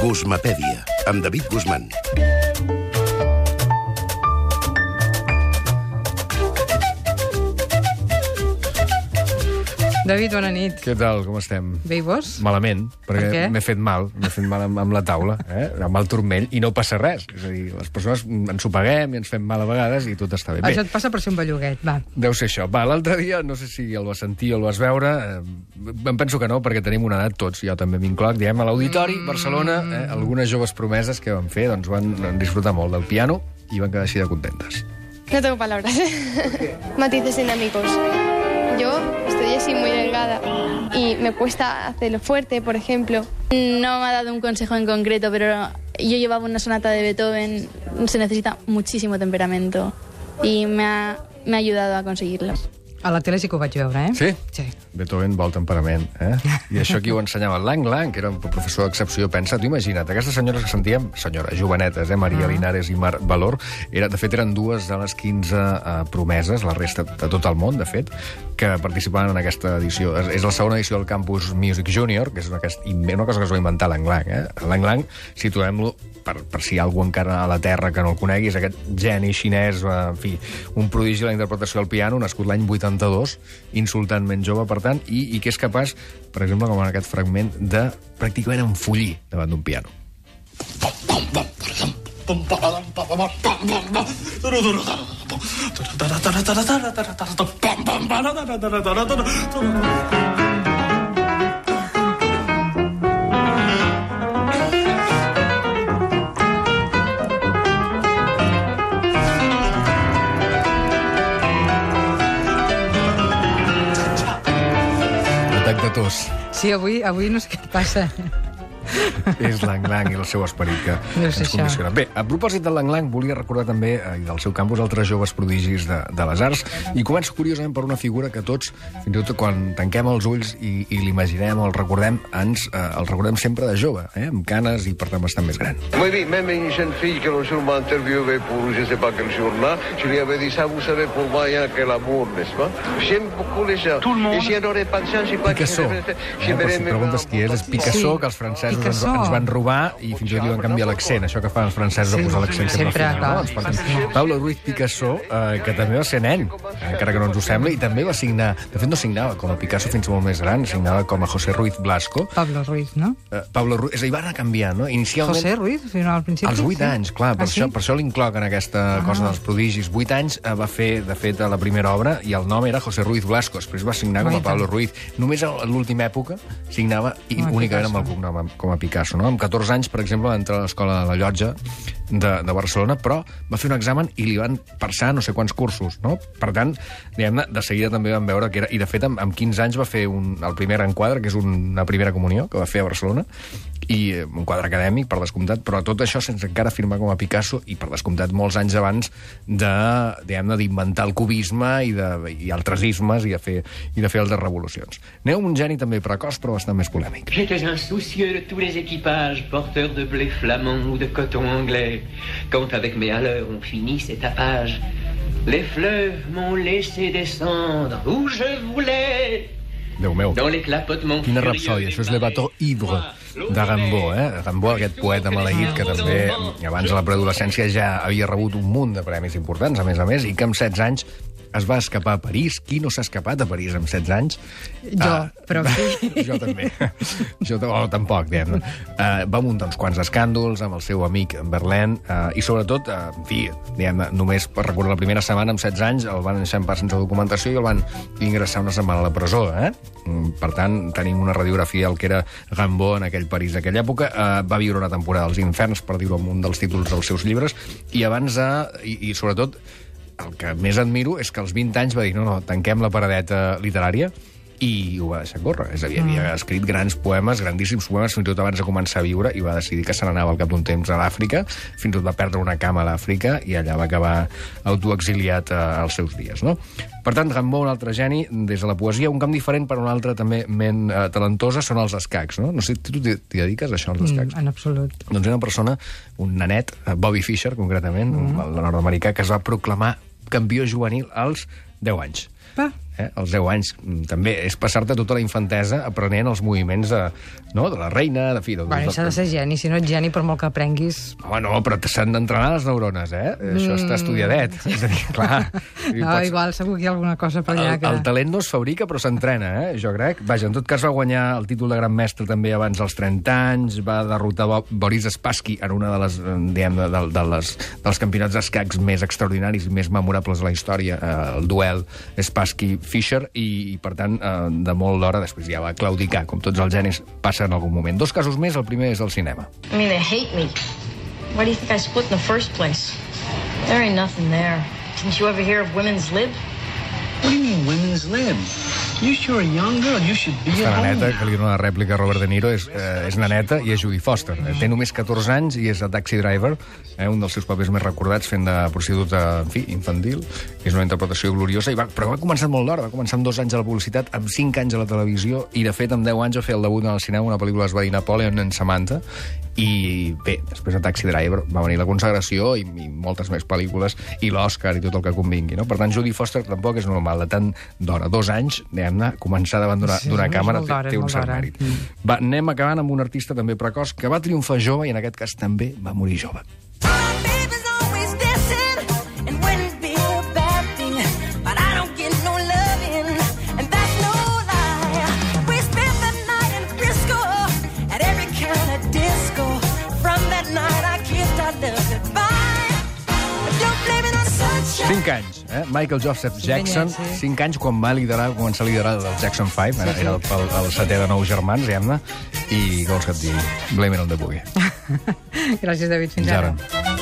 Guzmapèdia, amb David Guzmán. David, bona nit. Què tal, com estem? Bé i vos? Malament, Per què? perquè m'he fet mal, m'he fet mal amb, amb la taula, eh? amb el turmell, i no passa res. És a dir, les persones ens ho paguem i ens fem mal a vegades i tot està bé. Bé, Això et passa per ser un belluguet, va. deu ser això. Va, l'altre dia, no sé si el vas sentir o el vas veure, eh, em penso que no, perquè tenim una edat tots, jo també m'incloc, diem, a l'Auditori, Barcelona, eh, algunes joves promeses que van fer, doncs van, van disfrutar molt del piano i van quedar així de contentes. No tengo palabras. Matices dinámicos. Yo estoy así muy delgada y me cuesta hacerlo fuerte, por ejemplo. No me ha dado un consejo en concreto, pero yo llevaba una sonata de Beethoven, se necesita muchísimo temperamento y me ha, me ha ayudado a conseguirlo. A la tele sí que ho vaig veure, eh? Sí? Sí. Beethoven vol temperament, eh? I això qui ho ensenyava? Lang Lang, que era un professor d'excepció. Pensa, tu imagina't, aquestes senyores que sentíem, senyores jovenetes, eh? Maria Linares i Mar Valor, era, de fet eren dues de les 15 eh, promeses, la resta de tot el món, de fet, que participaven en aquesta edició. És, és la segona edició del Campus Music Junior, que és una, aquest, una cosa que es va inventar Lang Lang. Eh? Lang Lang, situem-lo per, per si hi ha algú encara a la Terra que no el conegui, és aquest geni xinès, eh, en fi, un prodigi de la interpretació del piano, nascut l'any 82, insultantment jove, per tant, i, i que és capaç, per exemple, com en aquest fragment, de pràcticament enfollir davant d'un piano. Atac de tos. Sí, avui, avui no sé què et passa. És Lang Lang i el seu esperit que ser ens condiciona. Bé, a propòsit de Lang Lang, volia recordar també eh, i del seu campus altres joves prodigis de, de les arts i començo curiosament per una figura que tots, fins i tot quan tanquem els ulls i, i l'imaginem o el recordem, ens eh, el recordem sempre de jove, eh, amb canes i per tant bastant més gran. Oui, oui, même une jeune fille que l'on jour m'a interviewé pour je sais pas quel journal, je lui avais dit ça, vous savez, pour moi, il y a que l'amour, n'est-ce pas J'aime beaucoup les gens. Tout le monde. Et si on n'aurait pas de chance, je sais pas Picasso. je Eh, si même preguntes qui és, és Picasso, Sí. que els francesos Picasso. ens van robar i fins i tot li van canviar l'accent, això que fan els francesos Sí, de posar l'accent sempre, sempre, al final. clar. No? Ens Ruiz Picasso, eh, que també va ser nen, encara que no ens ho sembla, i també va signar, de fet no signava com a Picasso fins molt més gran, signava com a José Ruiz Blasco. Pablo Ruiz, no? Eh, Pablo Ruiz, és a dir, va anar canviant, no? Inicialment... José Ruiz, final, al principi? Als 8 sí? anys, clar, per, Ah, sí? això, per això l'incloc en aquesta cosa dels prodigis. 8 anys eh, va fer, de fet, la primera obra i el nom era José Ruiz Blasco. Després va signar com a. Pablo Ruiz. Només a l'última època signava i únicament amb el cognom com a Picasso. No? Amb 14 anys, per exemple, va entrar a l'escola de la Llotja de, de Barcelona, però va fer un examen i li van passar no sé quants cursos. No? Per tant, diguem-ne, de seguida també vam veure que era... I, de fet, amb, amb 15 anys va fer un, el primer enquadre, que és una primera comunió, que va fer a Barcelona, i eh, un quadre acadèmic, per descomptat, però tot això sense encara firmar com a Picasso i, per descomptat, molts anys abans de, diguem-ne, d'inventar el cubisme i, de, i altres ismes i de fer, i de fer altres revolucions. Neu un geni també precoç, però bastant més polèmic. J'étais insoucieux de tous les équipages, porteurs de blé flamand ou de coton anglais. Quand avec mes haleurs on finit ces tapages, les fleuves m'ont laissé descendre où je voulais. Déu meu. Dans Quina rapsòdia, això és Le Bateau marées. Ivre de Rimbaud, eh? Rimbaud, aquest poeta maleït que també abans de la preadolescència ja havia rebut un munt de premis importants, a més a més, i que amb 16 anys es va escapar a París. Qui no s'ha escapat a París amb 16 anys? Jo, però sí. jo també. jo oh, tampoc, diguem uh, Va muntar uns quants escàndols amb el seu amic Berlín uh, i sobretot, uh, en fi, diguem només per recordar la primera setmana, amb 16 anys, el van deixar en pas sense documentació i el van ingressar una setmana a la presó, eh? Mm, Per tant, tenim una radiografia del que era Rimbaud en aquell París d'aquella època. Uh, va viure una temporada als inferns, per dir-ho amb un dels títols dels seus llibres, i abans de... I, i sobretot, el que més admiro és que als 20 anys va dir no, no, tanquem la paradeta literària i ho va deixar córrer. És a dir, havia escrit grans poemes, grandíssims poemes, fins i tot abans de començar a viure, i va decidir que se n'anava al cap d'un temps a l'Àfrica, fins i tot va perdre una cama a l'Àfrica, i allà va acabar autoexiliat eh, als seus dies. No? Per tant, Rimbaud, un altre geni, des de la poesia, un camp diferent per un altre també ment eh, talentosa són els escacs. No? no sé, tu t'hi dediques això, als escacs? Mm, en absolut. Doncs una persona, un nanet, eh, Bobby Fischer, concretament, mm -hmm. el nord-americà, que es va proclamar campió juvenil als 10 anys. Va. Eh? als 10 anys. Mm, També és passar-te tota la infantesa aprenent els moviments de, no? de la reina, de fi... De, Bueno, s'ha de ser geni. Si no ets geni, per molt que aprenguis... Home, no, però s'han d'entrenar les neurones, eh? Això està estudiadet. És a dir, clar... No, pots- igual, segur que hi ha alguna cosa per allà el, que... el talent no es fabrica, però s'entrena, eh? jo crec. Vaja, en tot cas va guanyar el títol de gran mestre també abans dels 30 anys, va derrotar Bo- Boris Spassky en una de les, eh, diguem, de, de, de les, dels campionats d'escacs més extraordinaris i més memorables de la història, eh, el duel Spassky-Fischer, i, i per tant, eh, de molt d'hora després ja va claudicar, com tots els genis passa en algun moment. Dos casos més, el primer és el cinema. I mean, they hate me. Why do you think I split in the first place? There ain't nothing there. Didn't you ever hear of women's lib? What do you mean, women's lib? Aquesta naneta, que li dona una rèplica a Robert De Niro, és, eh, és naneta i és Judy Foster. Eh, Té només 14 anys i és a Taxi Driver, eh, un dels seus papers més recordats fent de prostituta, en fi, infantil. És una interpretació gloriosa, i va, però va començar molt d'hora, va començar amb dos anys a la publicitat, amb 5 anys a la televisió, i de fet amb 10 anys va fer el debut en el cinema, una pel·lícula es va dir Napoleon en Samantha, i bé, després de Taxi Driver va venir la consagració i, i moltes més pel·lícules i l'Oscar i tot el que convingui, no? Per tant, Judy Foster tampoc és normal, de tant d'hora, dos anys, diguem-ne, començar davant d'una Sí, és càmera té, té un cert mèrit. Mm. Va, anem acabant amb un artista també precoç que va triomfar jove i en aquest cas també va morir jove. Cinc anys, eh? Michael Joseph Jackson, anyets, sí. cinc anys quan va liderar, començar a liderar el Jackson 5, era, era el, el, el setè de nou germans, diguem-ne, i vols que et digui? Blame it on the boogie. Gràcies, David. Fins Fins ara. ara.